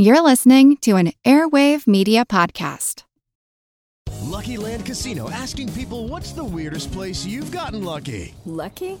You're listening to an Airwave Media Podcast. Lucky Land Casino asking people what's the weirdest place you've gotten lucky? Lucky?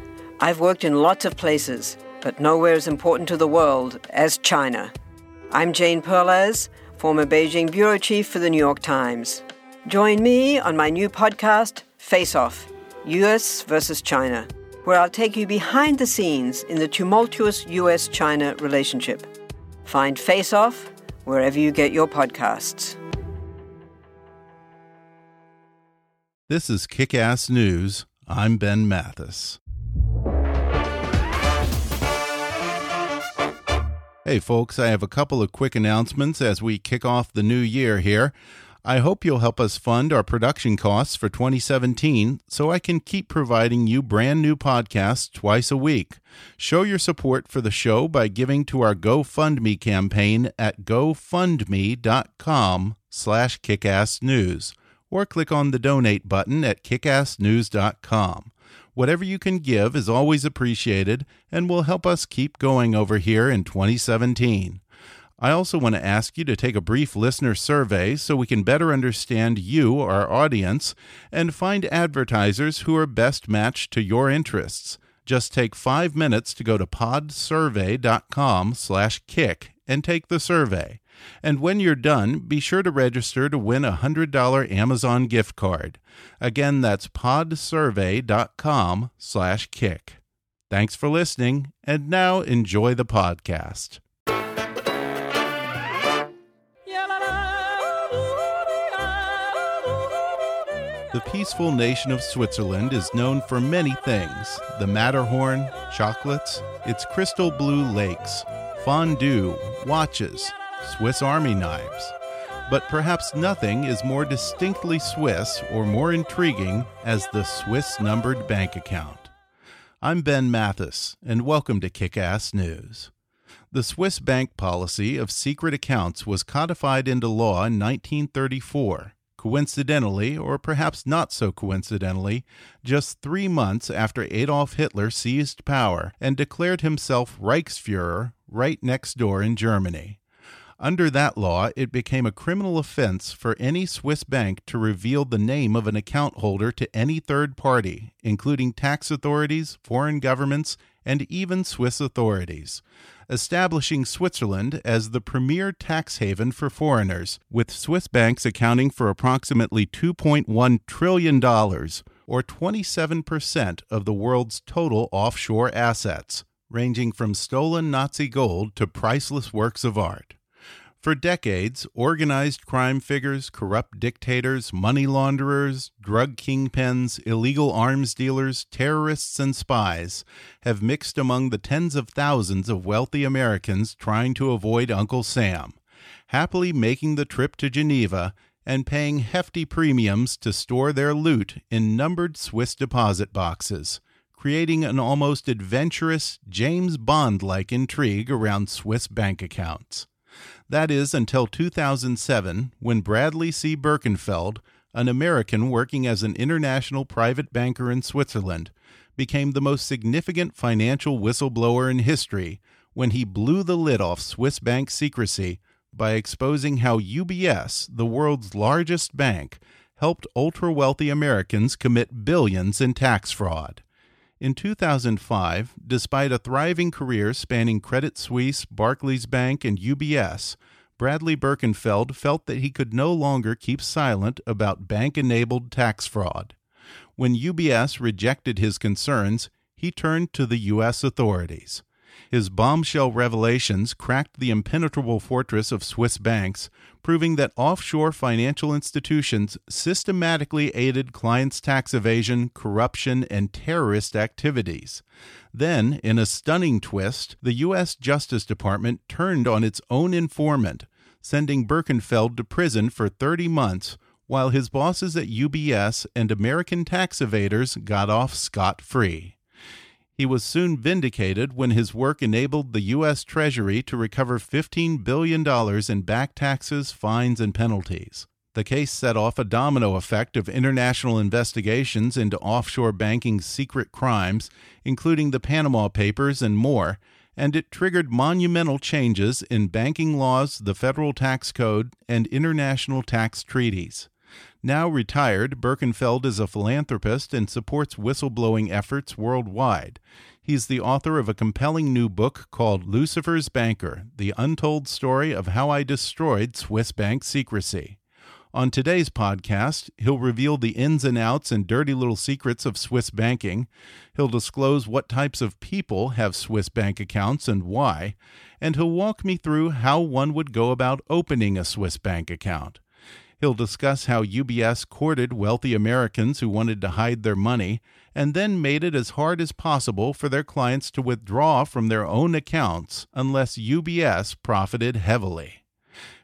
I've worked in lots of places, but nowhere as important to the world as China. I'm Jane Perlez, former Beijing bureau chief for the New York Times. Join me on my new podcast, Face Off US versus China, where I'll take you behind the scenes in the tumultuous US China relationship. Find Face Off wherever you get your podcasts. This is Kick Ass News. I'm Ben Mathis. Hey, folks, I have a couple of quick announcements as we kick off the new year here. I hope you'll help us fund our production costs for 2017 so I can keep providing you brand new podcasts twice a week. Show your support for the show by giving to our GoFundMe campaign at gofundme.com slash kickassnews or click on the donate button at kickassnews.com. Whatever you can give is always appreciated and will help us keep going over here in 2017. I also want to ask you to take a brief listener survey so we can better understand you, our audience, and find advertisers who are best matched to your interests. Just take five minutes to go to podsurvey.com slash kick and take the survey. And when you're done, be sure to register to win a $100 Amazon gift card. Again, that's podsurvey.com slash kick. Thanks for listening, and now enjoy the podcast. The peaceful nation of Switzerland is known for many things the Matterhorn, chocolates, its crystal blue lakes, fondue, watches, Swiss Army knives. But perhaps nothing is more distinctly Swiss or more intriguing as the Swiss numbered bank account. I'm Ben Mathis, and welcome to Kick Ass News. The Swiss bank policy of secret accounts was codified into law in 1934 coincidentally, or perhaps not so coincidentally, just three months after Adolf Hitler seized power and declared himself Reichsfuhrer right next door in Germany. Under that law, it became a criminal offense for any Swiss bank to reveal the name of an account holder to any third party, including tax authorities, foreign governments, and even Swiss authorities establishing Switzerland as the premier tax haven for foreigners, with Swiss banks accounting for approximately $2.1 trillion, or 27% of the world's total offshore assets, ranging from stolen Nazi gold to priceless works of art. For decades, organized crime figures, corrupt dictators, money launderers, drug kingpins, illegal arms dealers, terrorists, and spies have mixed among the tens of thousands of wealthy Americans trying to avoid Uncle Sam, happily making the trip to Geneva and paying hefty premiums to store their loot in numbered Swiss deposit boxes, creating an almost adventurous, James Bond like intrigue around Swiss bank accounts. That is until 2007, when Bradley C. Birkenfeld, an American working as an international private banker in Switzerland, became the most significant financial whistleblower in history when he blew the lid off Swiss bank secrecy by exposing how UBS, the world's largest bank, helped ultra wealthy Americans commit billions in tax fraud. In 2005, despite a thriving career spanning Credit Suisse, Barclays Bank, and UBS, Bradley Birkenfeld felt that he could no longer keep silent about bank enabled tax fraud. When UBS rejected his concerns, he turned to the U.S. authorities. His bombshell revelations cracked the impenetrable fortress of Swiss banks, proving that offshore financial institutions systematically aided clients' tax evasion, corruption, and terrorist activities. Then, in a stunning twist, the U.S. Justice Department turned on its own informant, sending Birkenfeld to prison for 30 months while his bosses at UBS and American tax evaders got off scot free. He was soon vindicated when his work enabled the U.S. Treasury to recover $15 billion in back taxes, fines, and penalties. The case set off a domino effect of international investigations into offshore banking's secret crimes, including the Panama Papers and more, and it triggered monumental changes in banking laws, the federal tax code, and international tax treaties. Now retired, Birkenfeld is a philanthropist and supports whistleblowing efforts worldwide. He's the author of a compelling new book called Lucifer's Banker The Untold Story of How I Destroyed Swiss Bank Secrecy. On today's podcast, he'll reveal the ins and outs and dirty little secrets of Swiss banking. He'll disclose what types of people have Swiss bank accounts and why. And he'll walk me through how one would go about opening a Swiss bank account. He'll discuss how UBS courted wealthy Americans who wanted to hide their money and then made it as hard as possible for their clients to withdraw from their own accounts unless UBS profited heavily.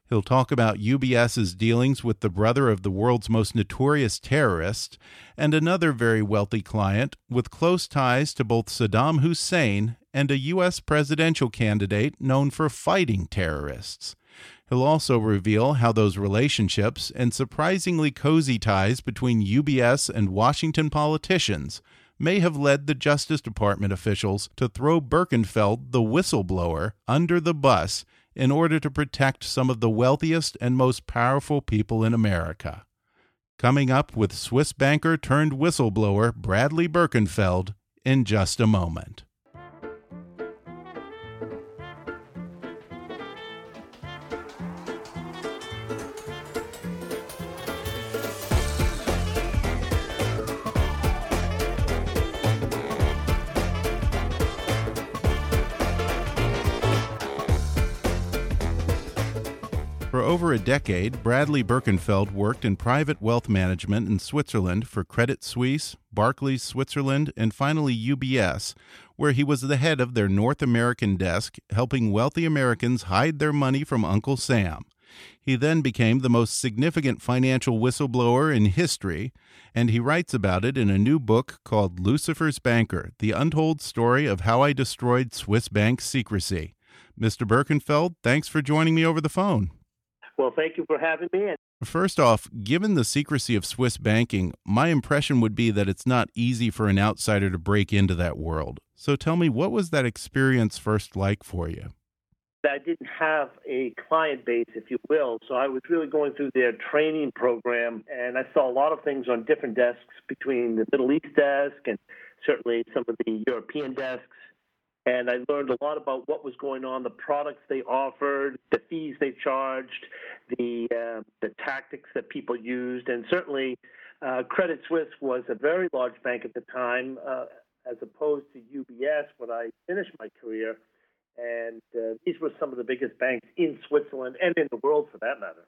He'll talk about UBS's dealings with the brother of the world's most notorious terrorist and another very wealthy client with close ties to both Saddam Hussein and a U.S. presidential candidate known for fighting terrorists. He'll also reveal how those relationships and surprisingly cozy ties between UBS and Washington politicians may have led the Justice Department officials to throw Birkenfeld, the whistleblower, under the bus in order to protect some of the wealthiest and most powerful people in America. Coming up with Swiss banker turned whistleblower Bradley Birkenfeld in just a moment. Over a decade, Bradley Birkenfeld worked in private wealth management in Switzerland for Credit Suisse, Barclays Switzerland, and finally UBS, where he was the head of their North American desk, helping wealthy Americans hide their money from Uncle Sam. He then became the most significant financial whistleblower in history, and he writes about it in a new book called Lucifer's Banker The Untold Story of How I Destroyed Swiss Bank Secrecy. Mr. Birkenfeld, thanks for joining me over the phone. Well, thank you for having me. First off, given the secrecy of Swiss banking, my impression would be that it's not easy for an outsider to break into that world. So tell me, what was that experience first like for you? I didn't have a client base, if you will, so I was really going through their training program, and I saw a lot of things on different desks between the Middle East desk and certainly some of the European desks and I learned a lot about what was going on, the products they offered, the fees they charged, the uh, the tactics that people used, and certainly uh, Credit Suisse was a very large bank at the time, uh, as opposed to UBS when I finished my career. And uh, these were some of the biggest banks in Switzerland and in the world, for that matter.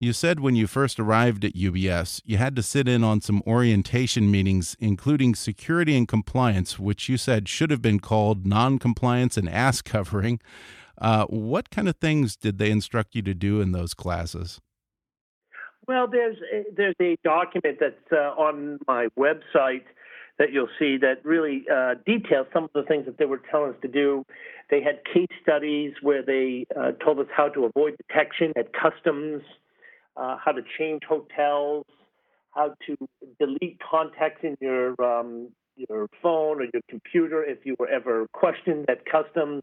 You said when you first arrived at UBS, you had to sit in on some orientation meetings, including security and compliance, which you said should have been called non compliance and ass covering. Uh, what kind of things did they instruct you to do in those classes? Well, there's a, there's a document that's uh, on my website that you'll see that really uh, details some of the things that they were telling us to do. They had case studies where they uh, told us how to avoid detection at customs, uh, how to change hotels, how to delete contacts in your um, your phone or your computer if you were ever questioned at customs.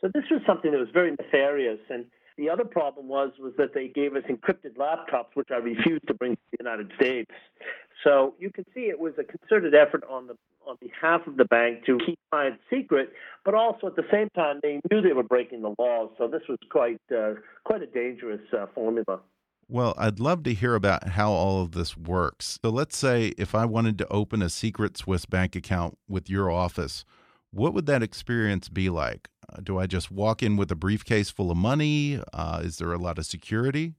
So this was something that was very nefarious. And the other problem was was that they gave us encrypted laptops, which I refused to bring to the United States. So you can see it was a concerted effort on the on behalf of the bank to keep clients secret, but also at the same time they knew they were breaking the laws. So this was quite uh, quite a dangerous uh, formula. Well, I'd love to hear about how all of this works. So let's say if I wanted to open a secret Swiss bank account with your office, what would that experience be like? Uh, do I just walk in with a briefcase full of money? Uh, is there a lot of security?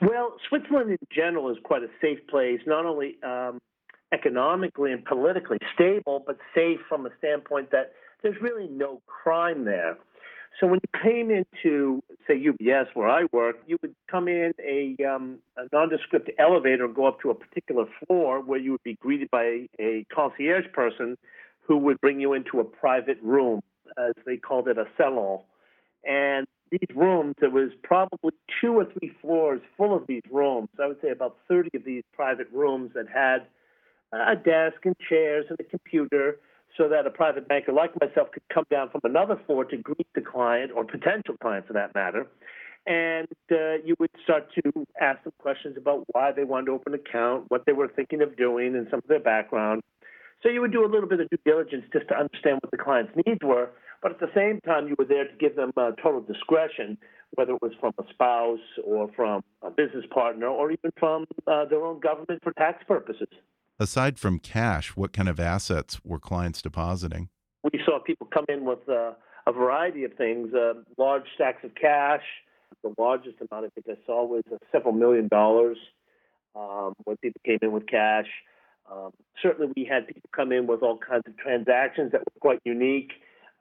Well, Switzerland in general is quite a safe place, not only um, economically and politically stable, but safe from a standpoint that there's really no crime there. So when you came into, say, UBS, where I work, you would come in a, um, a nondescript elevator and go up to a particular floor where you would be greeted by a concierge person who would bring you into a private room, as they called it, a salon. And these rooms, there was probably two or three floors full of these rooms. I would say about 30 of these private rooms that had a desk and chairs and a computer so that a private banker like myself could come down from another floor to greet the client or potential client for that matter. And uh, you would start to ask them questions about why they wanted to open an account, what they were thinking of doing, and some of their background. So you would do a little bit of due diligence just to understand what the client's needs were. But at the same time, you were there to give them uh, total discretion, whether it was from a spouse or from a business partner or even from uh, their own government for tax purposes. Aside from cash, what kind of assets were clients depositing? We saw people come in with uh, a variety of things uh, large stacks of cash. The largest amount I think I saw was uh, several million dollars um, when people came in with cash. Um, certainly, we had people come in with all kinds of transactions that were quite unique,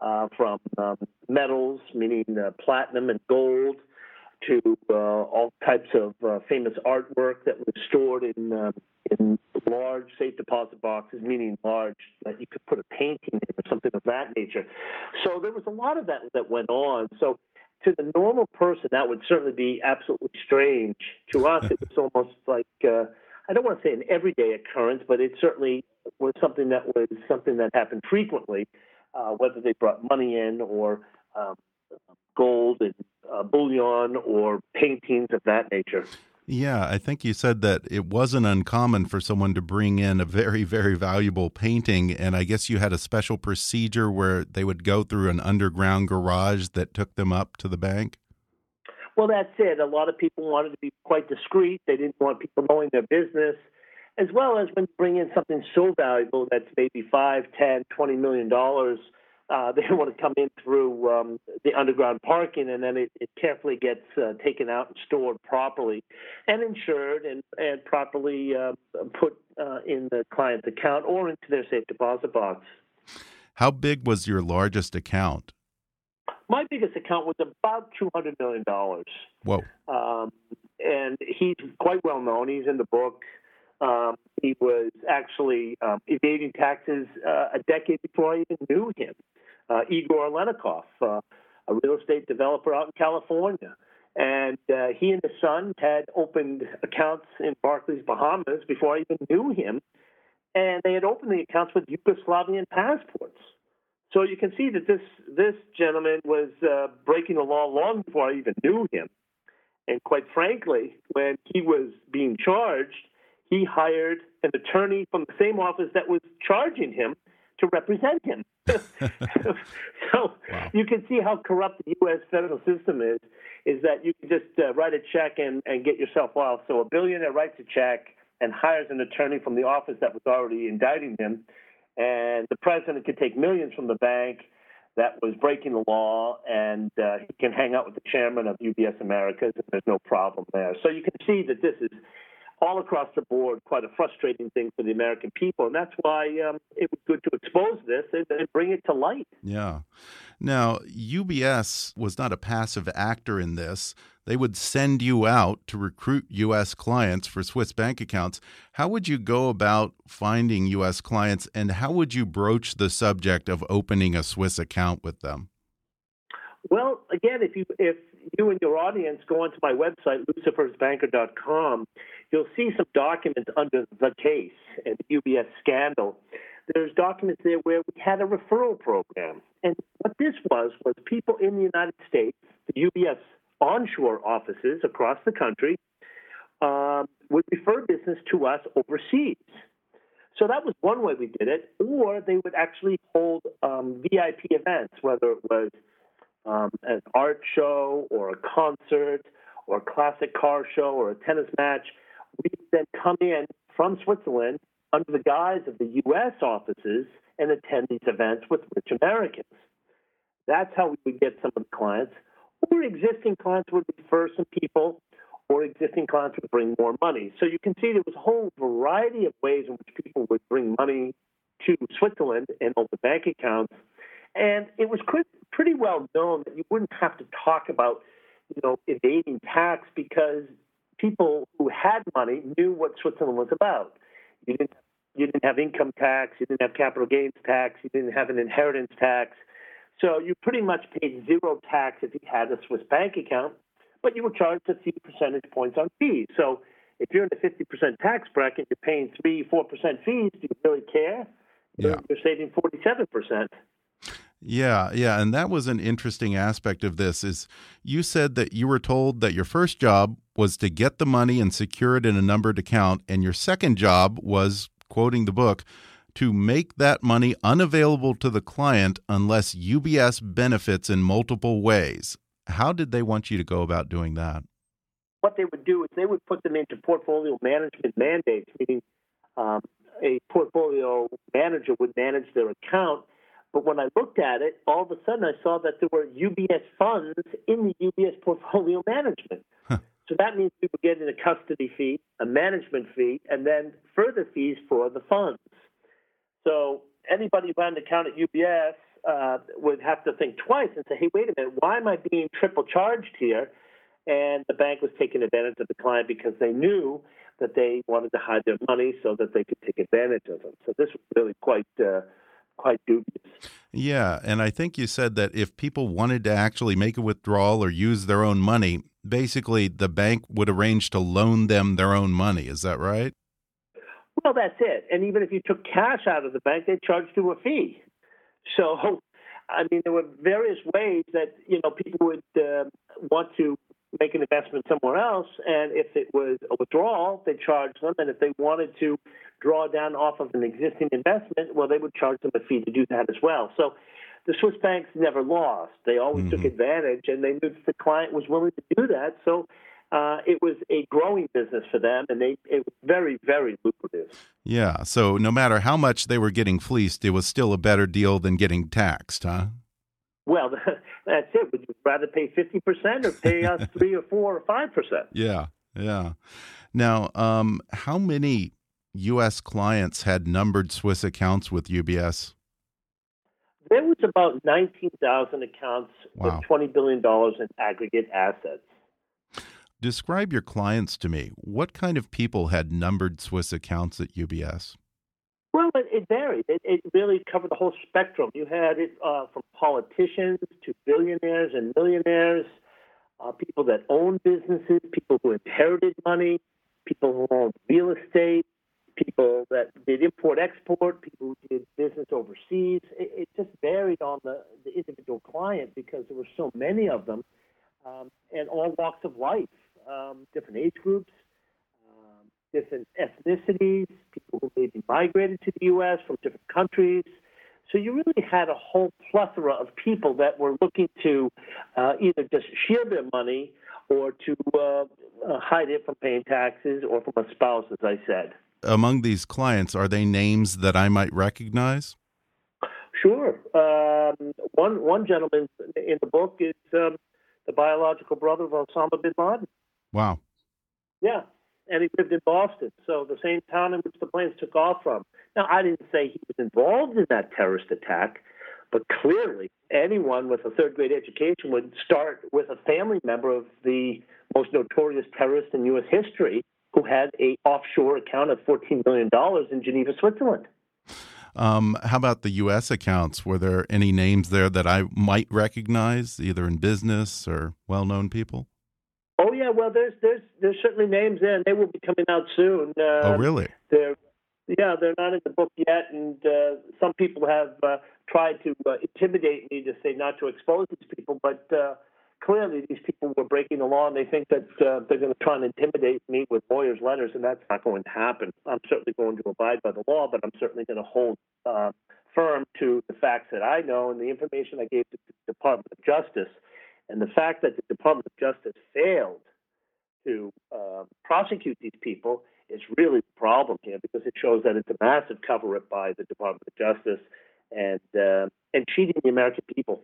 uh, from um, metals, meaning uh, platinum and gold, to uh, all types of uh, famous artwork that was stored in um, in large safe deposit boxes, meaning large that you could put a painting in or something of that nature. So there was a lot of that that went on. So to the normal person, that would certainly be absolutely strange. To us, it was almost like uh, I don't want to say an everyday occurrence, but it certainly was something that was something that happened frequently, uh, whether they brought money in or um, gold and uh, bullion or paintings of that nature. Yeah, I think you said that it wasn't uncommon for someone to bring in a very, very valuable painting. And I guess you had a special procedure where they would go through an underground garage that took them up to the bank? Well, that's it. A lot of people wanted to be quite discreet. They didn't want people knowing their business, as well as when you bring in something so valuable that's maybe five, ten, twenty million dollars uh, they want to come in through um, the underground parking, and then it, it carefully gets uh, taken out and stored properly, and insured and and properly uh, put uh, in the client's account or into their safe deposit box. How big was your largest account? My biggest account was about two hundred million dollars. Whoa! Um, and he's quite well known. He's in the book. Um, he was actually um, evading taxes uh, a decade before I even knew him. Uh, Igor Olenicoff, uh, a real estate developer out in California. And uh, he and his son had opened accounts in Barclays, Bahamas before I even knew him. And they had opened the accounts with Yugoslavian passports. So you can see that this, this gentleman was uh, breaking the law long before I even knew him. And quite frankly, when he was being charged, he hired an attorney from the same office that was charging him to represent him. so wow. you can see how corrupt the U.S. federal system is. Is that you can just uh, write a check and, and get yourself off. So a billionaire writes a check and hires an attorney from the office that was already indicting him, and the president could take millions from the bank that was breaking the law, and uh, he can hang out with the chairman of UBS Americas, and there's no problem there. So you can see that this is all across the board quite a frustrating thing for the American people. And that's why um, it was good to expose this and, and, bring it to light. Yeah. Now, UBS was not a passive actor in this. They would send you out to recruit U.S. clients for Swiss bank accounts. How would you go about finding U.S. clients and how would you broach the subject of opening a Swiss account with them? Well, again, if you if you and your audience go onto my website, lucifersbanker.com, you'll see some documents under the case and the UBS scandal. There's documents there where we had a referral program. And what this was, was people in the United States, the UBS onshore offices across the country, um, would refer business to us overseas. So that was one way we did it. Or they would actually hold um, VIP events, whether it was um, an art show or a concert or a classic car show or a tennis match, we then come in from Switzerland under the guise of the U.S. offices and attend these events with rich Americans. That's how we would get some of the clients. Or existing clients would refer some people, or existing clients would bring more money. So you can see there was a whole variety of ways in which people would bring money to Switzerland and open bank accounts and it was pretty well known that you wouldn't have to talk about, you know, evading tax because people who had money knew what Switzerland was about. You didn't you didn't have income tax, you didn't have capital gains tax, you didn't have an inheritance tax. So you pretty much paid zero tax if you had a Swiss bank account, but you were charged a few percentage points on fees. So if you're in the 50% tax bracket, you're paying 3 4% fees. Do you really care? Yeah. You're saving 47%. Yeah, yeah, and that was an interesting aspect of this is you said that you were told that your first job was to get the money and secure it in a numbered account and your second job was quoting the book to make that money unavailable to the client unless UBS benefits in multiple ways. How did they want you to go about doing that? What they would do is they would put them into portfolio management mandates, meaning um, a portfolio manager would manage their account but when I looked at it, all of a sudden I saw that there were UBS funds in the UBS portfolio management. Huh. So that means people getting a custody fee, a management fee, and then further fees for the funds. So anybody who had an account at UBS uh, would have to think twice and say, hey, wait a minute, why am I being triple charged here? And the bank was taking advantage of the client because they knew that they wanted to hide their money so that they could take advantage of them. So this was really quite. Uh, quite dubious. Yeah, and I think you said that if people wanted to actually make a withdrawal or use their own money, basically the bank would arrange to loan them their own money. Is that right? Well, that's it. And even if you took cash out of the bank, they charged you a fee. So, I mean, there were various ways that you know people would uh, want to make an investment somewhere else, and if it was a withdrawal, they charged them, and if they wanted to draw down off of an existing investment, well, they would charge them a fee to do that as well. So the Swiss banks never lost. They always mm-hmm. took advantage, and they knew the client was willing to do that. So uh, it was a growing business for them, and they it was very, very lucrative. Yeah. So no matter how much they were getting fleeced, it was still a better deal than getting taxed, huh? Well, that's it. Would you rather pay fifty percent or pay us three or four or five percent? Yeah, yeah. Now, um, how many U.S. clients had numbered Swiss accounts with UBS? There was about 19,000 accounts wow. with $20 billion in aggregate assets. Describe your clients to me. What kind of people had numbered Swiss accounts at UBS? Well, it, it varied. It, it, really covered the whole spectrum. You had it uh, from politicians to billionaires and millionaires, uh, people that owned businesses, people who inherited money, people who owned real estate, people that did import export, people who did business overseas. It, it just varied on the, the, individual client because there were so many of them um, and all walks of life, um, different age groups, um, different ethnicities, people who maybe migrated to the U.S. from different countries. So you really had a whole plethora of people that were looking to uh, either just shield their money or to uh, uh, hide it from paying taxes or from a spouse, as I said among these clients, are they names that I might recognize? Sure. Um, one one gentleman in the book is um, the biological brother of Osama bin Laden. Wow. Yeah, and he lived in Boston, so the same town in which the planes took off from. Now, I didn't say he was involved in that terrorist attack, but clearly, anyone with a third grade education would start with a family member of the most notorious terrorist in U.S. history who had a offshore account of $14 million in Geneva, Switzerland. Um, how about the U.S. accounts? Were there any names there that I might recognize, either in business or well-known people? Oh yeah, well there's there's there's certainly names there, and they will be coming out soon. Uh, oh really? They're yeah, they're not in the book yet, and uh, some people have uh, tried to uh, intimidate me to say not to expose these people, but uh, clearly these people were breaking the law and they think that uh, they're going to try and intimidate me with lawyers' letters, and that's not going to happen. I'm certainly going to abide by the law, but I'm certainly going to hold uh, firm to the facts that I know and the information I gave to the Department of Justice. And the fact that the Department of Justice failed to uh, prosecute these people is really the problem here because it shows that it's a massive cover up by the Department of Justice and uh, and cheating the American people.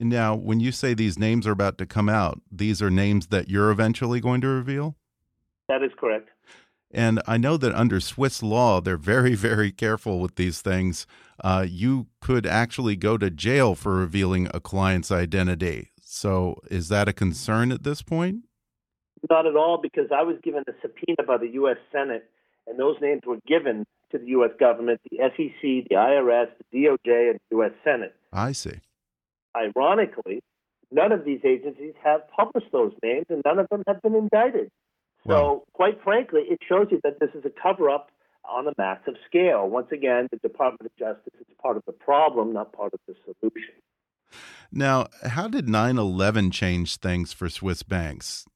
Now, when you say these names are about to come out, these are names that you're eventually going to reveal? That is correct. And I know that under Swiss law, they're very, very careful with these things. Uh, you could actually go to jail for revealing a client's identity. So, is that a concern at this point? Not at all, because I was given a subpoena by the U.S. Senate, and those names were given to the U.S. government, the SEC, the IRS, the DOJ, and the U.S. Senate. I see. Ironically, none of these agencies have published those names, and none of them have been indicted. So, quite frankly, it shows you that this is a cover up on a massive scale. Once again, the Department of Justice is part of the problem, not part of the solution. Now, how did 9 11 change things for Swiss banks?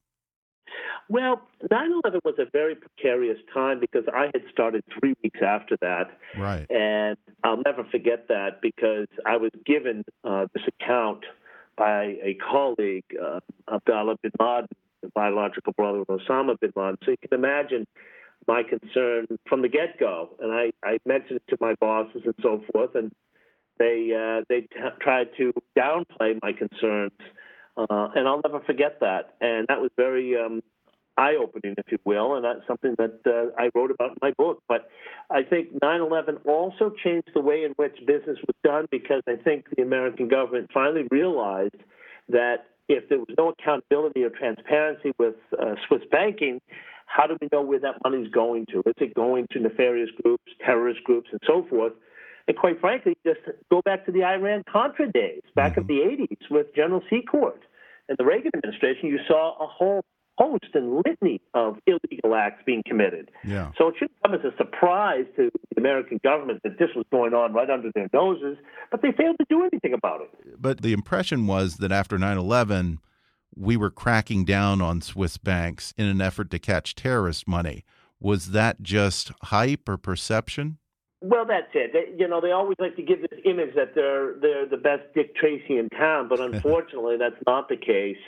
Well, 9 11 was a very precarious time because I had started three weeks after that. Right. And I'll never forget that because I was given uh, this account by a colleague, uh, Abdullah bin Laden, the biological brother of Osama bin Laden. So you can imagine my concern from the get go. And I, I mentioned it to my bosses and so forth, and they, uh, they t- tried to downplay my concerns. Uh, and I'll never forget that. And that was very um, eye opening, if you will, and that's something that uh, I wrote about in my book. But I think 9 11 also changed the way in which business was done because I think the American government finally realized that if there was no accountability or transparency with uh, Swiss banking, how do we know where that money is going to? Is it going to nefarious groups, terrorist groups, and so forth? And quite frankly, just go back to the Iran Contra days, back of the 80s with General Secord and the Reagan administration, you saw a whole and litany of illegal acts being committed. Yeah. So it shouldn't come as a surprise to the American government that this was going on right under their noses, but they failed to do anything about it. But the impression was that after 9 11, we were cracking down on Swiss banks in an effort to catch terrorist money. Was that just hype or perception? Well, that's it. They, you know, they always like to give this image that they're they're the best Dick Tracy in town, but unfortunately, that's not the case.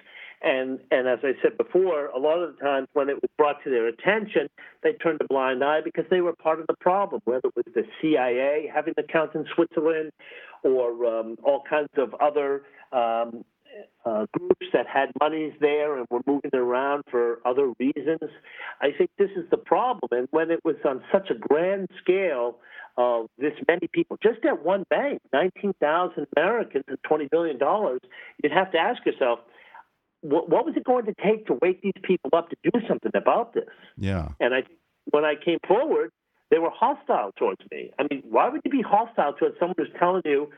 And and as I said before, a lot of the times when it was brought to their attention, they turned a blind eye because they were part of the problem. Whether it was the CIA having accounts in Switzerland, or um, all kinds of other um, uh, groups that had monies there and were moving it around for other reasons. I think this is the problem. And when it was on such a grand scale of this many people, just at one bank, 19,000 Americans and $20 billion, you'd have to ask yourself, what, what was it going to take to wake these people up to do something about this? Yeah. And I, when I came forward, they were hostile towards me. I mean, why would you be hostile towards someone who's telling you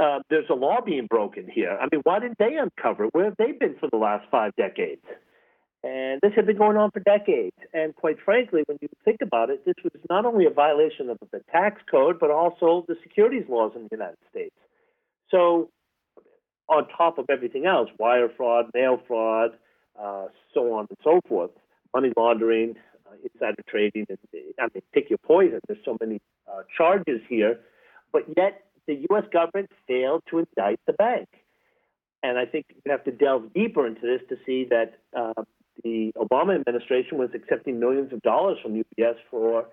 uh, there's a law being broken here? I mean, why didn't they uncover it? Where have they been for the last five decades? And this had been going on for decades. And quite frankly, when you think about it, this was not only a violation of the tax code, but also the securities laws in the United States. So, on top of everything else, wire fraud, mail fraud, uh, so on and so forth, money laundering, uh, insider trading, and, I mean, pick your poison. There's so many uh, charges here, but yet the U.S. government failed to indict the bank. And I think you have to delve deeper into this to see that uh, the Obama administration was accepting millions of dollars from UBS for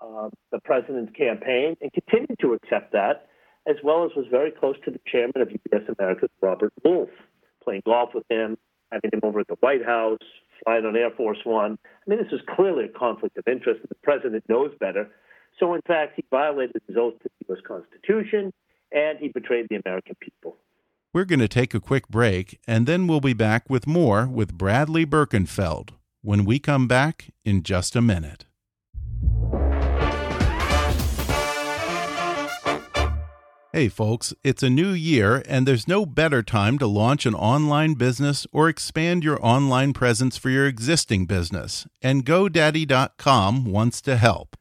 uh, the president's campaign and continued to accept that, as well as was very close to the chairman of UBS Americas, Robert Wolf, playing golf with him, having him over at the White House, flying on Air Force One. I mean, this is clearly a conflict of interest, and the president knows better. So, in fact, he violated his oath to the U.S. Constitution and he betrayed the American people. We're going to take a quick break, and then we'll be back with more with Bradley Birkenfeld when we come back in just a minute. Hey, folks, it's a new year, and there's no better time to launch an online business or expand your online presence for your existing business. And GoDaddy.com wants to help.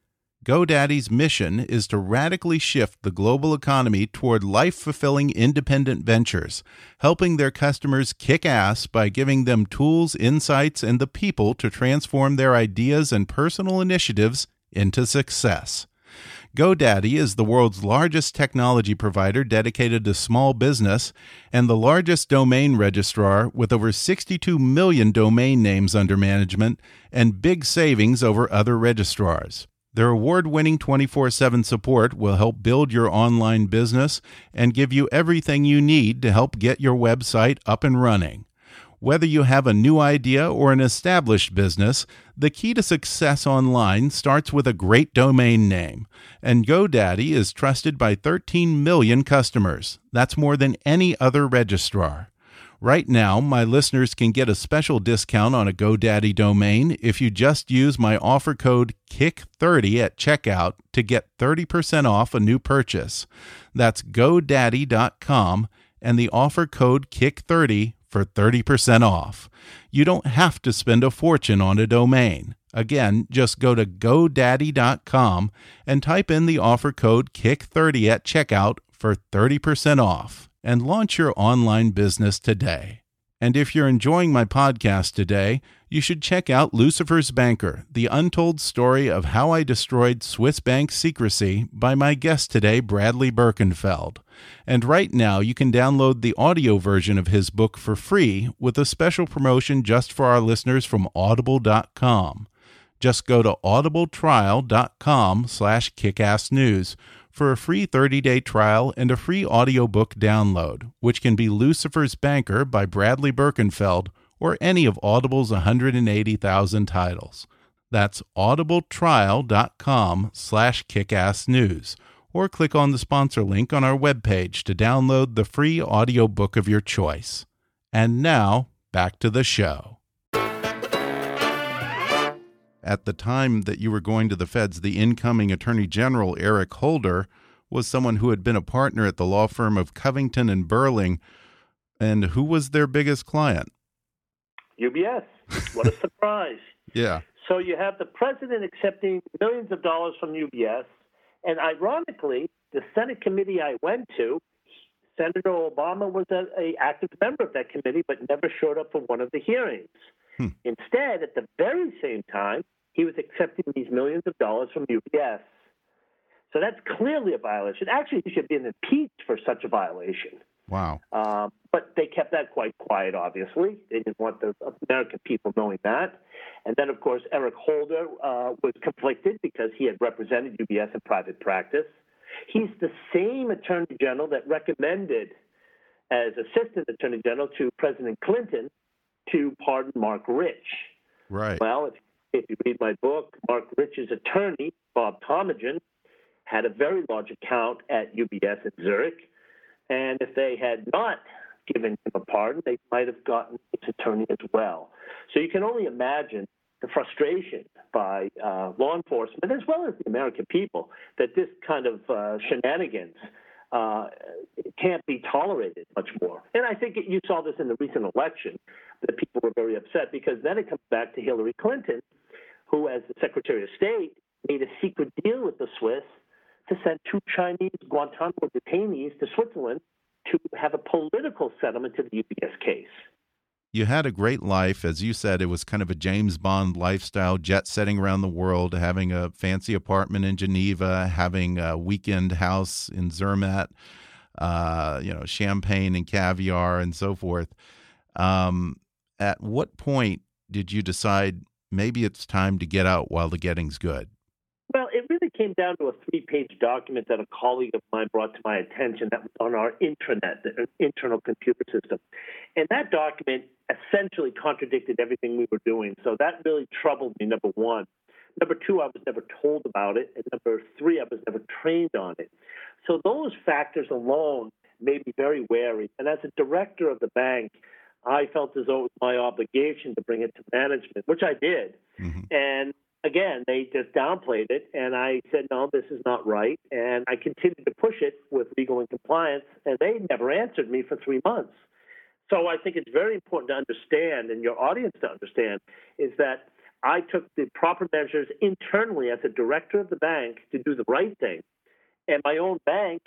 GoDaddy's mission is to radically shift the global economy toward life fulfilling independent ventures, helping their customers kick ass by giving them tools, insights, and the people to transform their ideas and personal initiatives into success. GoDaddy is the world's largest technology provider dedicated to small business and the largest domain registrar with over 62 million domain names under management and big savings over other registrars. Their award winning 24 7 support will help build your online business and give you everything you need to help get your website up and running. Whether you have a new idea or an established business, the key to success online starts with a great domain name. And GoDaddy is trusted by 13 million customers. That's more than any other registrar. Right now, my listeners can get a special discount on a GoDaddy domain if you just use my offer code KICK30 at checkout to get 30% off a new purchase. That's GoDaddy.com and the offer code KICK30 for 30% off. You don't have to spend a fortune on a domain. Again, just go to GoDaddy.com and type in the offer code KICK30 at checkout for 30% off and launch your online business today. And if you're enjoying my podcast today, you should check out Lucifer's Banker, the untold story of how I destroyed Swiss bank secrecy by my guest today, Bradley Birkenfeld. And right now, you can download the audio version of his book for free with a special promotion just for our listeners from audible.com. Just go to audibletrial.com slash kickassnews for a free 30-day trial and a free audiobook download, which can be Lucifer's Banker by Bradley Birkenfeld or any of Audible's 180,000 titles. That's audibletrial.com slash kickassnews or click on the sponsor link on our webpage to download the free audiobook of your choice. And now, back to the show. At the time that you were going to the feds, the incoming Attorney General, Eric Holder, was someone who had been a partner at the law firm of Covington and Burling. And who was their biggest client? UBS. What a surprise. yeah. So you have the president accepting millions of dollars from UBS. And ironically, the Senate committee I went to, Senator Obama was a, a active member of that committee, but never showed up for one of the hearings. Hmm. Instead, at the very same time, he was accepting these millions of dollars from UBS. So that's clearly a violation. Actually, he should be impeached for such a violation. Wow. Um, but they kept that quite quiet, obviously. They didn't want the American people knowing that. And then, of course, Eric Holder uh, was conflicted because he had represented UBS in private practice. He's the same attorney general that recommended, as assistant attorney general to President Clinton, to pardon Marc Rich. Right. Well, if, if you read my book, Marc Rich's attorney, Bob Tomajian, had a very large account at UBS in Zurich. And if they had not given him a pardon, they might have gotten his attorney as well. So you can only imagine the frustration by uh, law enforcement as well as the American people that this kind of uh, shenanigans uh, can't be tolerated much more. And I think you saw this in the recent election that people were very upset because then it comes back to Hillary Clinton, who, as the Secretary of State, made a secret deal with the Swiss to send two Chinese Guantanamo detainees to Switzerland to have a political settlement to the UBS case. You had a great life. As you said, it was kind of a James Bond lifestyle, jet setting around the world, having a fancy apartment in Geneva, having a weekend house in Zermatt, uh, you know, champagne and caviar and so forth. Um, at what point did you decide maybe it's time to get out while the getting's good? Well, it really came down to a three page document that a colleague of mine brought to my attention that was on our intranet, the internal computer system. And that document essentially contradicted everything we were doing. So that really troubled me, number one. Number two, I was never told about it. And number three, I was never trained on it. So those factors alone made me very wary. And as a director of the bank, I felt as though it was my obligation to bring it to management, which I did. Mm-hmm. And again, they just downplayed it. And I said, no, this is not right. And I continued to push it with legal and compliance, and they never answered me for three months. So I think it's very important to understand, and your audience to understand, is that I took the proper measures internally as a director of the bank to do the right thing. And my own bank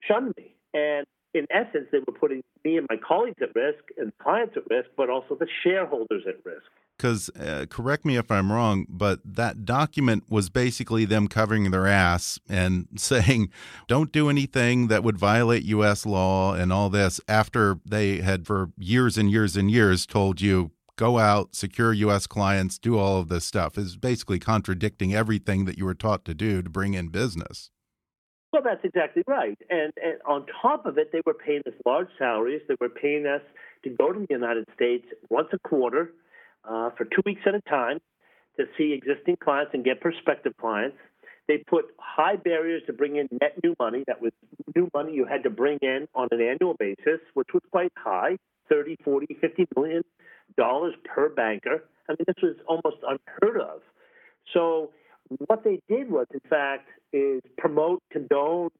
shunned me. And in essence, they were putting me and my colleagues at risk and clients at risk, but also the shareholders at risk. Because, uh, correct me if I'm wrong, but that document was basically them covering their ass and saying, don't do anything that would violate U.S. law and all this after they had, for years and years and years, told you, go out, secure U.S. clients, do all of this stuff, is basically contradicting everything that you were taught to do to bring in business. Well, that's exactly right. And, and on top of it, they were paying us large salaries. They were paying us to go to the United States once a quarter uh, for two weeks at a time to see existing clients and get prospective clients. They put high barriers to bring in net new money. That was new money you had to bring in on an annual basis, which was quite high 30, 40, 50 million dollars per banker. I mean, this was almost unheard of. So, what they did was, in fact, is promote, condone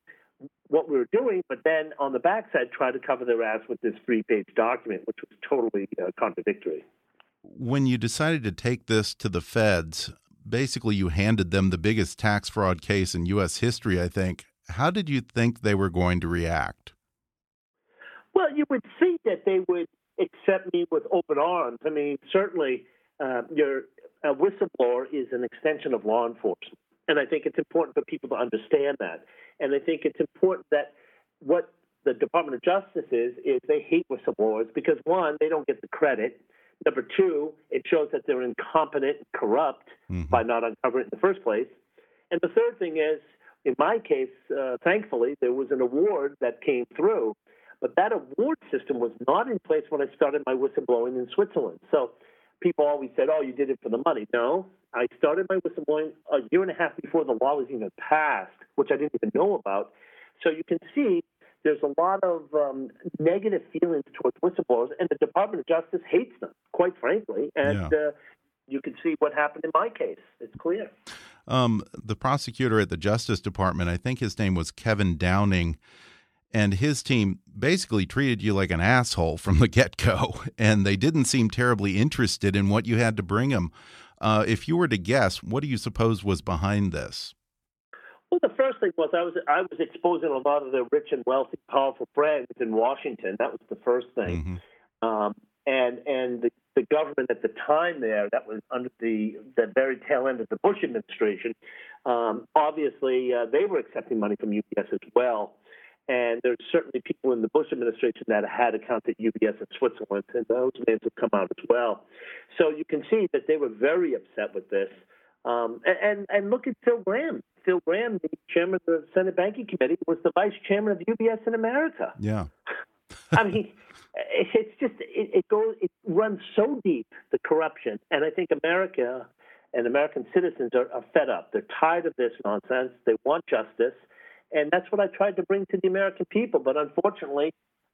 what we were doing, but then on the backside, try to cover their ass with this three page document, which was totally uh, contradictory. When you decided to take this to the feds, basically you handed them the biggest tax fraud case in U.S. history, I think. How did you think they were going to react? Well, you would think that they would accept me with open arms. I mean, certainly, uh, your a whistleblower is an extension of law enforcement, and I think it's important for people to understand that. And I think it's important that what the Department of Justice is is they hate whistleblowers because one, they don't get the credit. Number two, it shows that they're incompetent and corrupt mm-hmm. by not uncovering it in the first place. And the third thing is, in my case, uh, thankfully, there was an award that came through, but that award system was not in place when I started my whistleblowing in Switzerland. So people always said, "Oh, you did it for the money." No, I started my whistleblowing a year and a half before the law was even passed, which I didn't even know about. So you can see there's a lot of um, negative feelings towards whistleblowers, and the Department of Justice hates them, quite frankly. And yeah. uh, you can see what happened in my case. It's clear. Um, the prosecutor at the Justice Department, I think his name was Kevin Downing, and his team basically treated you like an asshole from the get go, and they didn't seem terribly interested in what you had to bring them. Uh, if you were to guess, what do you suppose was behind this? The thing was I was I was exposing a lot of their rich and wealthy, powerful friends in Washington. That was the first thing, mm -hmm. um, and and the, the government at the time there that was under the the very tail end of the Bush administration. Um, obviously, uh, they were accepting money from UBS as well. And there's certainly people in the Bush administration that had accounts at UBS in Switzerland, and those names have come out as well. So you can see that they were very upset with this. Um, and, and look at Phil Gramm. Phil Gramm, the chairman of the Senate Banking Committee, was the vice chairman of UBS in America. Yeah. I mean, it's just it, it goes it runs so deep the corruption, and I think America and American citizens are, are fed up. They're tired of this nonsense. They want justice, and that's what I tried to bring to the American people. But unfortunately,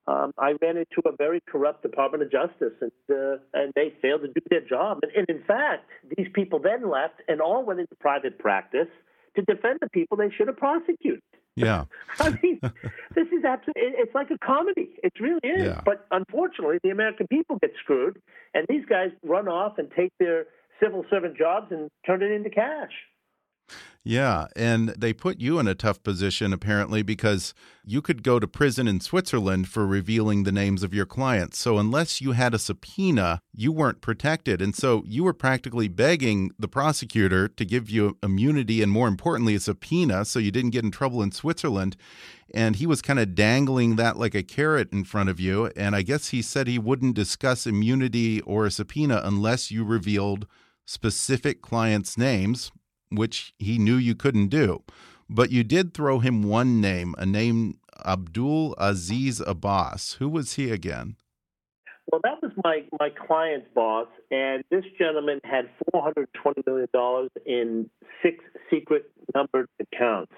um, I ran into a very corrupt Department of Justice, and uh, and they failed to do their job. And, and in fact, these people then left and all went into private practice to defend the people they should have prosecuted. Yeah, I mean, this is absolutely, it's like a comedy. It really is. Yeah. But unfortunately, the American people get screwed, and these guys run off and take their civil servant jobs and turn it into cash. Yeah, and they put you in a tough position apparently because you could go to prison in Switzerland for revealing the names of your clients. So unless you had a subpoena, you weren't protected. And so you were practically begging the prosecutor to give you immunity and more importantly a subpoena so you didn't get in trouble in Switzerland. And he was kind of dangling that like a carrot in front of you. And I guess he said he wouldn't discuss immunity or a subpoena unless you revealed specific clients' names, which he knew you couldn't do. But you did throw him one name, a name Abdul Aziz Abbas. Who was he again? Well, that was my, my client's boss, and this gentleman had $420 million in six secret numbered accounts.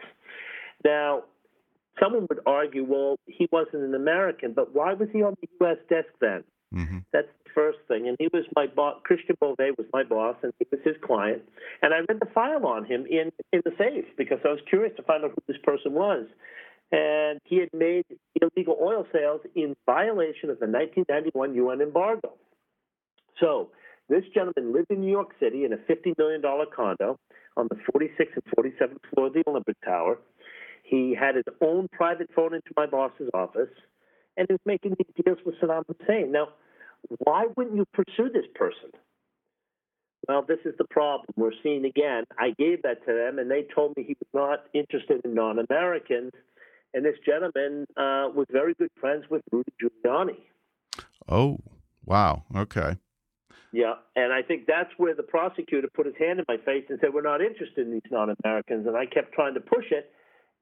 Now, someone would argue, well, he wasn't an American, but why was he on the U.S. desk then? Mm-hmm. That's the first thing. And he was my boss. Christian Bovay was my boss, and he was his client. And I read the file on him in in the safe because I was curious to find out who this person was. And he had made illegal oil sales in violation of the 1991 UN embargo. So this gentleman lived in New York City in a $50 million condo on the 46th and 47th floor of the Olympic Tower. He had his own private phone into my boss's office and he was making these deals with Saddam Hussein. Now, why wouldn't you pursue this person? Well, this is the problem. We're seeing again. I gave that to them, and they told me he was not interested in non Americans. And this gentleman uh, was very good friends with Rudy Giuliani. Oh, wow. Okay. Yeah, and I think that's where the prosecutor put his hand in my face and said, We're not interested in these non Americans. And I kept trying to push it.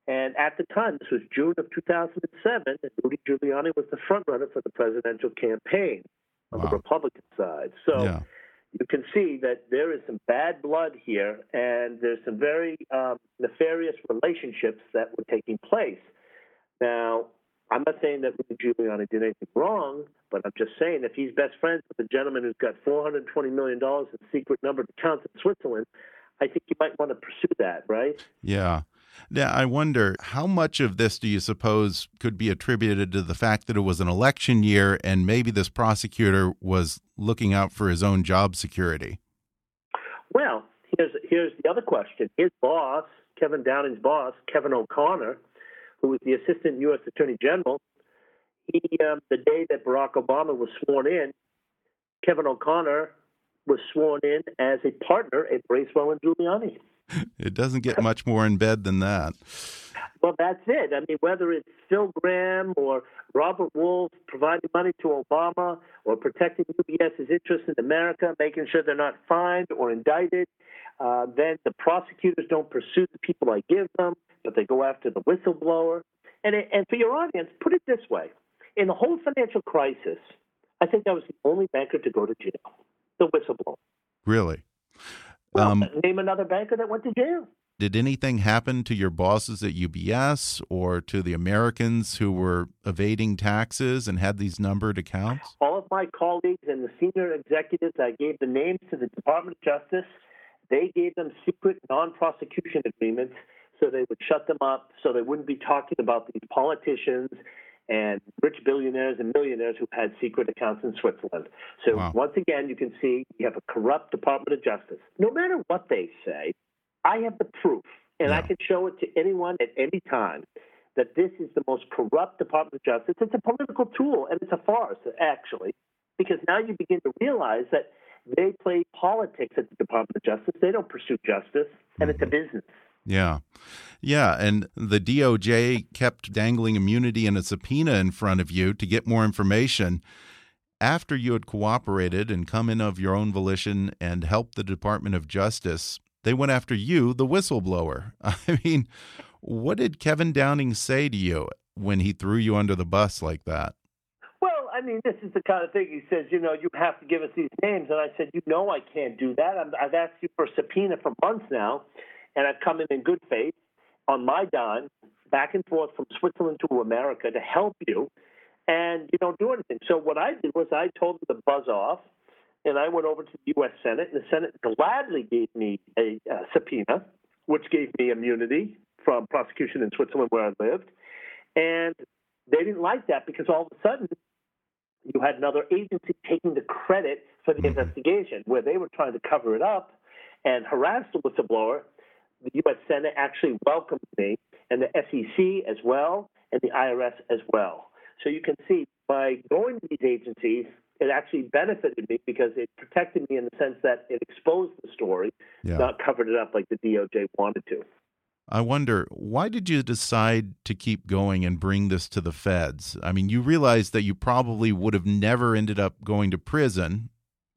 And at the time, this was June of 2007, and Rudy Giuliani was the front runner for the presidential campaign on Wow. the Republican side. So Yeah. you can see that there is some bad blood here, and there's some very um, nefarious relationships that were taking place. Now, I'm not saying that Rudy Giuliani did anything wrong, but I'm just saying if he's best friends with a gentleman who's got 420 million dollars in secret numbered accounts in Switzerland, I think you might want to pursue that, right? Yeah. Now, I wonder how much of this do you suppose could be attributed to the fact that it was an election year and maybe this prosecutor was looking out for his own job security? Well, here's here's the other question. His boss, Kevin Downing's boss, Kevin O'Connor, who was the assistant U.S. Attorney General, he um, the day that Barack Obama was sworn in, Kevin O'Connor was sworn in as a partner at Bracewell and Giuliani. It doesn't get much more in bed than that. Well, that's it. I mean, whether it's Phil Gramm or Robert Wolf providing money to Obama or protecting UBS's interest in America, making sure they're not fined or indicted, uh, then the prosecutors don't pursue the people I give them, but they go after the whistleblower. And, it, and for your audience, put it this way in the whole financial crisis, I think I was the only banker to go to jail, the whistleblower. Really? Well, Um, name another banker that went to jail. did anything happen to your bosses at UBS or to the Americans who were evading taxes and had these numbered accounts? all of my colleagues and the senior executives, I gave the names to the Department of Justice. They gave them secret non prosecution agreements so they would shut them up, so they wouldn't be talking about these politicians and rich billionaires and millionaires who had secret accounts in Switzerland. So Wow. once again, you can see you have a corrupt Department of Justice. No matter what they say, I have the proof, and I can show it to anyone at any time that this is the most corrupt Department of Justice. It's a political tool, and it's a farce, actually, because now you begin to realize that they play politics at the Department of Justice. They don't pursue justice, and it's a mm-hmm. business. Yeah. Yeah. And the DOJ kept dangling immunity and a subpoena in front of you to get more information. After you had cooperated and come in of your own volition and helped the Department of Justice, they went after you, the whistleblower. I mean, what did Kevin Downing say to you when he threw you under the bus like that? Well, I mean, this is the kind of thing he says, you know, you have to give us these names. And I said, you know, I can't do that. I'm, I've asked you for a subpoena for months now, and I've come in in good faith on my dime, back and forth from Switzerland to America to help you, and you don't do anything. So what I did was I told them to buzz off, and I went over to the U.S. Senate, and the Senate gladly gave me a uh, subpoena, which gave me immunity from prosecution in Switzerland where I lived, and they didn't like that because all of a sudden you had another agency taking the credit for the investigation where they were trying to cover it up and harass the whistleblower. The U.S. Senate actually welcomed me, and the SEC as well, and the IRS as well. So you can see by going to these agencies, it actually benefited me because it protected me in the sense that it exposed the story, Yeah. not covered it up like the DOJ wanted to. I wonder, why did you decide to keep going and bring this to the feds? I mean, you realize that you probably would have never ended up going to prison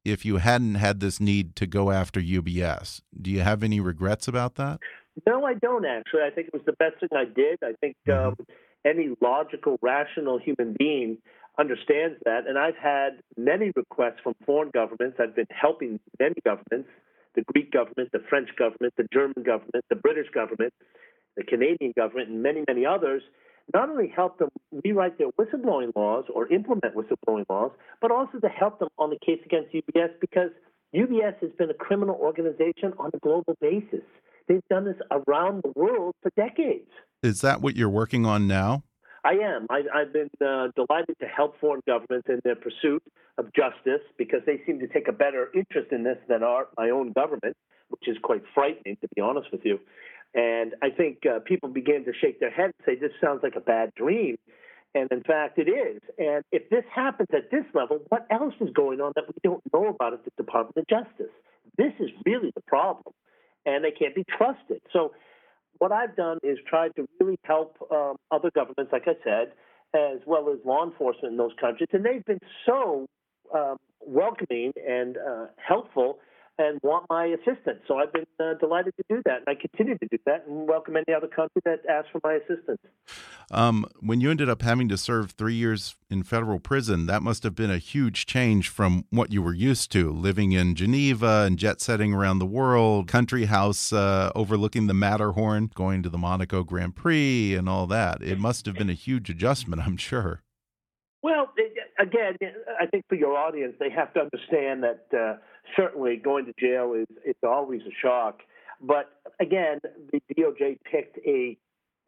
if you hadn't had this need to go after UBS. Do you have any regrets about that? No, I don't actually. I think it was the best thing I did. I think um, any logical, rational human being understands that. And I've had many requests from foreign governments. I've been helping many governments the Greek government, the French government, the German government, the British government, the Canadian government, and many, many others. Not only help them rewrite their whistleblowing laws or implement whistleblowing laws, but also to help them on the case against UBS because UBS has been a criminal organization on a global basis. They've done this around the world for decades. Is that what you're working on now? I am. I, I've been uh, delighted to help foreign governments in their pursuit of justice because they seem to take a better interest in this than our my own government, which is quite frightening, to be honest with you. And I think uh, people begin to shake their head and say, "This sounds like a bad dream," and in fact, it is. And if this happens at this level, what else is going on that we don't know about at the Department of Justice? This is really the problem, and they can't be trusted. So what I've done is tried to really help um, other governments, like I said, as well as law enforcement in those countries, and they've been so um, welcoming and uh, helpful and want my assistance. So I've been uh, delighted to do that, and I continue to do that, and welcome any other country that asks for my assistance. Um, when you ended up having to serve three years in federal prison, that must have been a huge change from what you were used to, living in Geneva and jet setting around the world, country house uh, overlooking the Matterhorn, going to the Monaco Grand Prix, and all that. It must have been a huge adjustment, I'm sure. Well, again, I think for your audience, they have to understand that uh, certainly going to jail is it's always a shock. But again, the DOJ picked a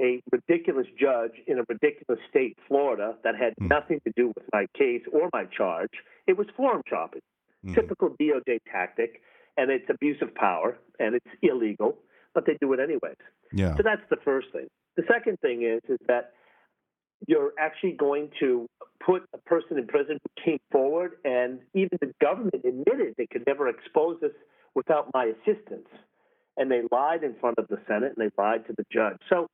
a ridiculous judge in a ridiculous state, Florida, that had mm. nothing to do with my case or my charge. It was forum shopping, mm. typical DOJ tactic, and it's abuse of power and it's illegal, but they do it anyways. Yeah. So that's the first thing. The second thing is is that you're actually going to put a person in prison who came forward, and even the government admitted they could never expose us without my assistance. And they lied in front of the Senate and they lied to the judge. So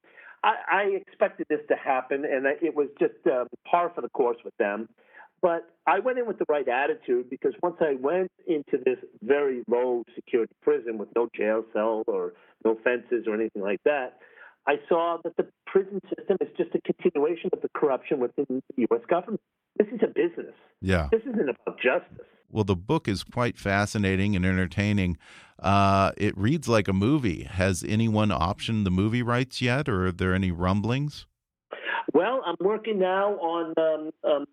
I, I expected this to happen, and it was just um, par for the course with them. But I went in with the right attitude because once I went into this very low security prison with no jail cell or no fences or anything like that, I saw that the prison system is just a continuation of the corruption within the U.S. government. This is a business. Yeah. This isn't about justice. Well, the book is quite fascinating and entertaining. Uh, it reads like a movie. Has anyone optioned the movie rights yet, or are there any rumblings? Well, I'm working now on um, um,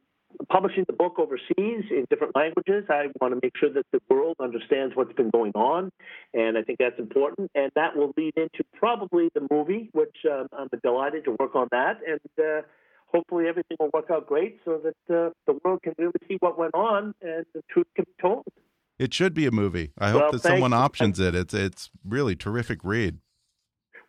publishing the book overseas in different languages. I want to make sure that the world understands what's been going on, and I think that's important. And that will lead into probably the movie, which um, I'm delighted to work on that. And uh, hopefully everything will work out great so that uh, the world can really see what went on and the truth can be told. It should be a movie. I hope well, that someone you. options it. It's it's really terrific read.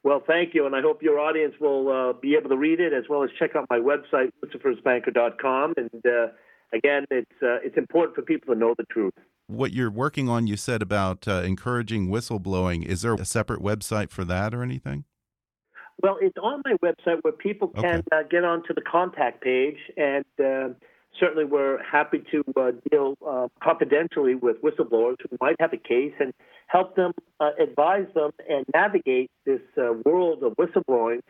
Well, thank you, and I hope your audience will uh, be able to read it as well as check out my website, lucifersbanker.com. And uh, again, it's uh, it's important for people to know the truth. What you're working on, you said about uh, encouraging whistleblowing. Is there a separate website for that or anything? Well, it's on my website where people can okay. Uh, get onto the contact page and uh, certainly we're happy to uh, deal uh, confidentially with whistleblowers who might have a case and help them uh, advise them and navigate this uh, world of whistleblowing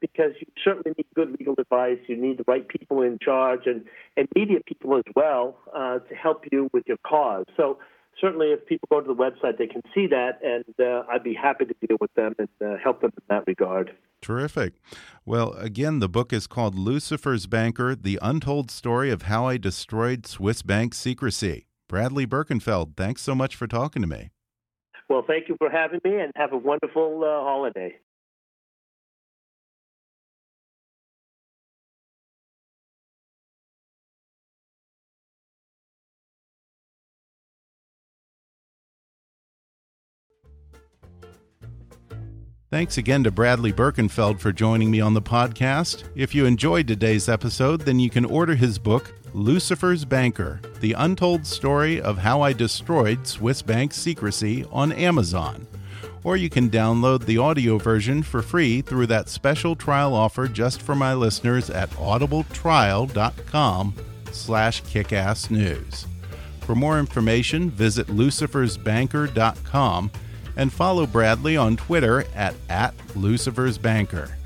because you certainly need good legal advice. You need the right people in charge and, and media people as well uh, to help you with your cause. So certainly if people go to the website, they can see that, and uh, I'd be happy to deal with them and uh, help them in that regard. Terrific. Well, again, the book is called Lucifer's Banker The Untold Story of How I Destroyed Swiss Bank Secrecy. Bradley Birkenfeld, thanks so much for talking to me. Well, thank you for having me and have a wonderful uh, holiday. Thanks again to Bradley Birkenfeld for joining me on the podcast. If you enjoyed today's episode, then you can order his book, Lucifer's Banker The Untold Story of How I Destroyed Swiss Bank Secrecy, on Amazon. Or you can download the audio version for free through that special trial offer just for my listeners at audibletrial.com slash kickassnews. For more information, visit lucifersbanker.com and follow Bradley on Twitter at, at Lucifer's Banker.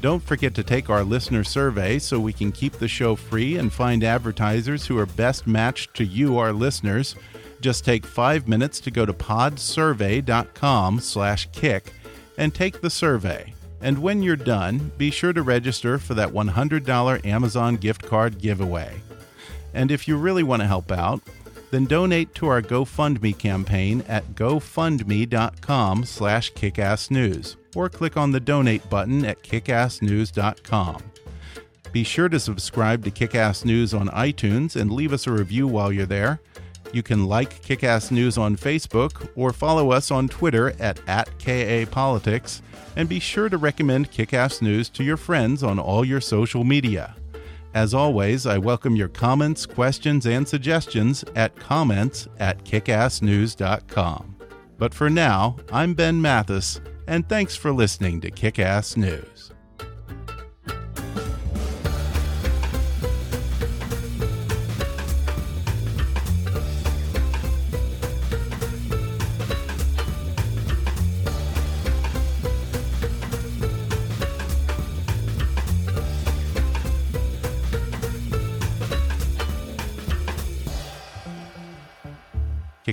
Don't forget to take our listener survey so we can keep the show free and find advertisers who are best matched to you, our listeners. Just take five minutes to go to podsurvey.com slash kick and take the survey. And when you're done, be sure to register for that $100 Amazon gift card giveaway. And if you really want to help out, then donate to our GoFundMe campaign at gofundme.com slash kickassnews or click on the donate button at kickassnews.com. Be sure to subscribe to Kickass News on iTunes and leave us a review while you're there. You can like Kickass News on Facebook or follow us on Twitter at, at KAPolitics, and be sure to recommend Kickass News to your friends on all your social media. As always, I welcome your comments, questions, and suggestions at comments at kickassnews.com. But for now, I'm Ben Mathis, and thanks for listening to Kickass News.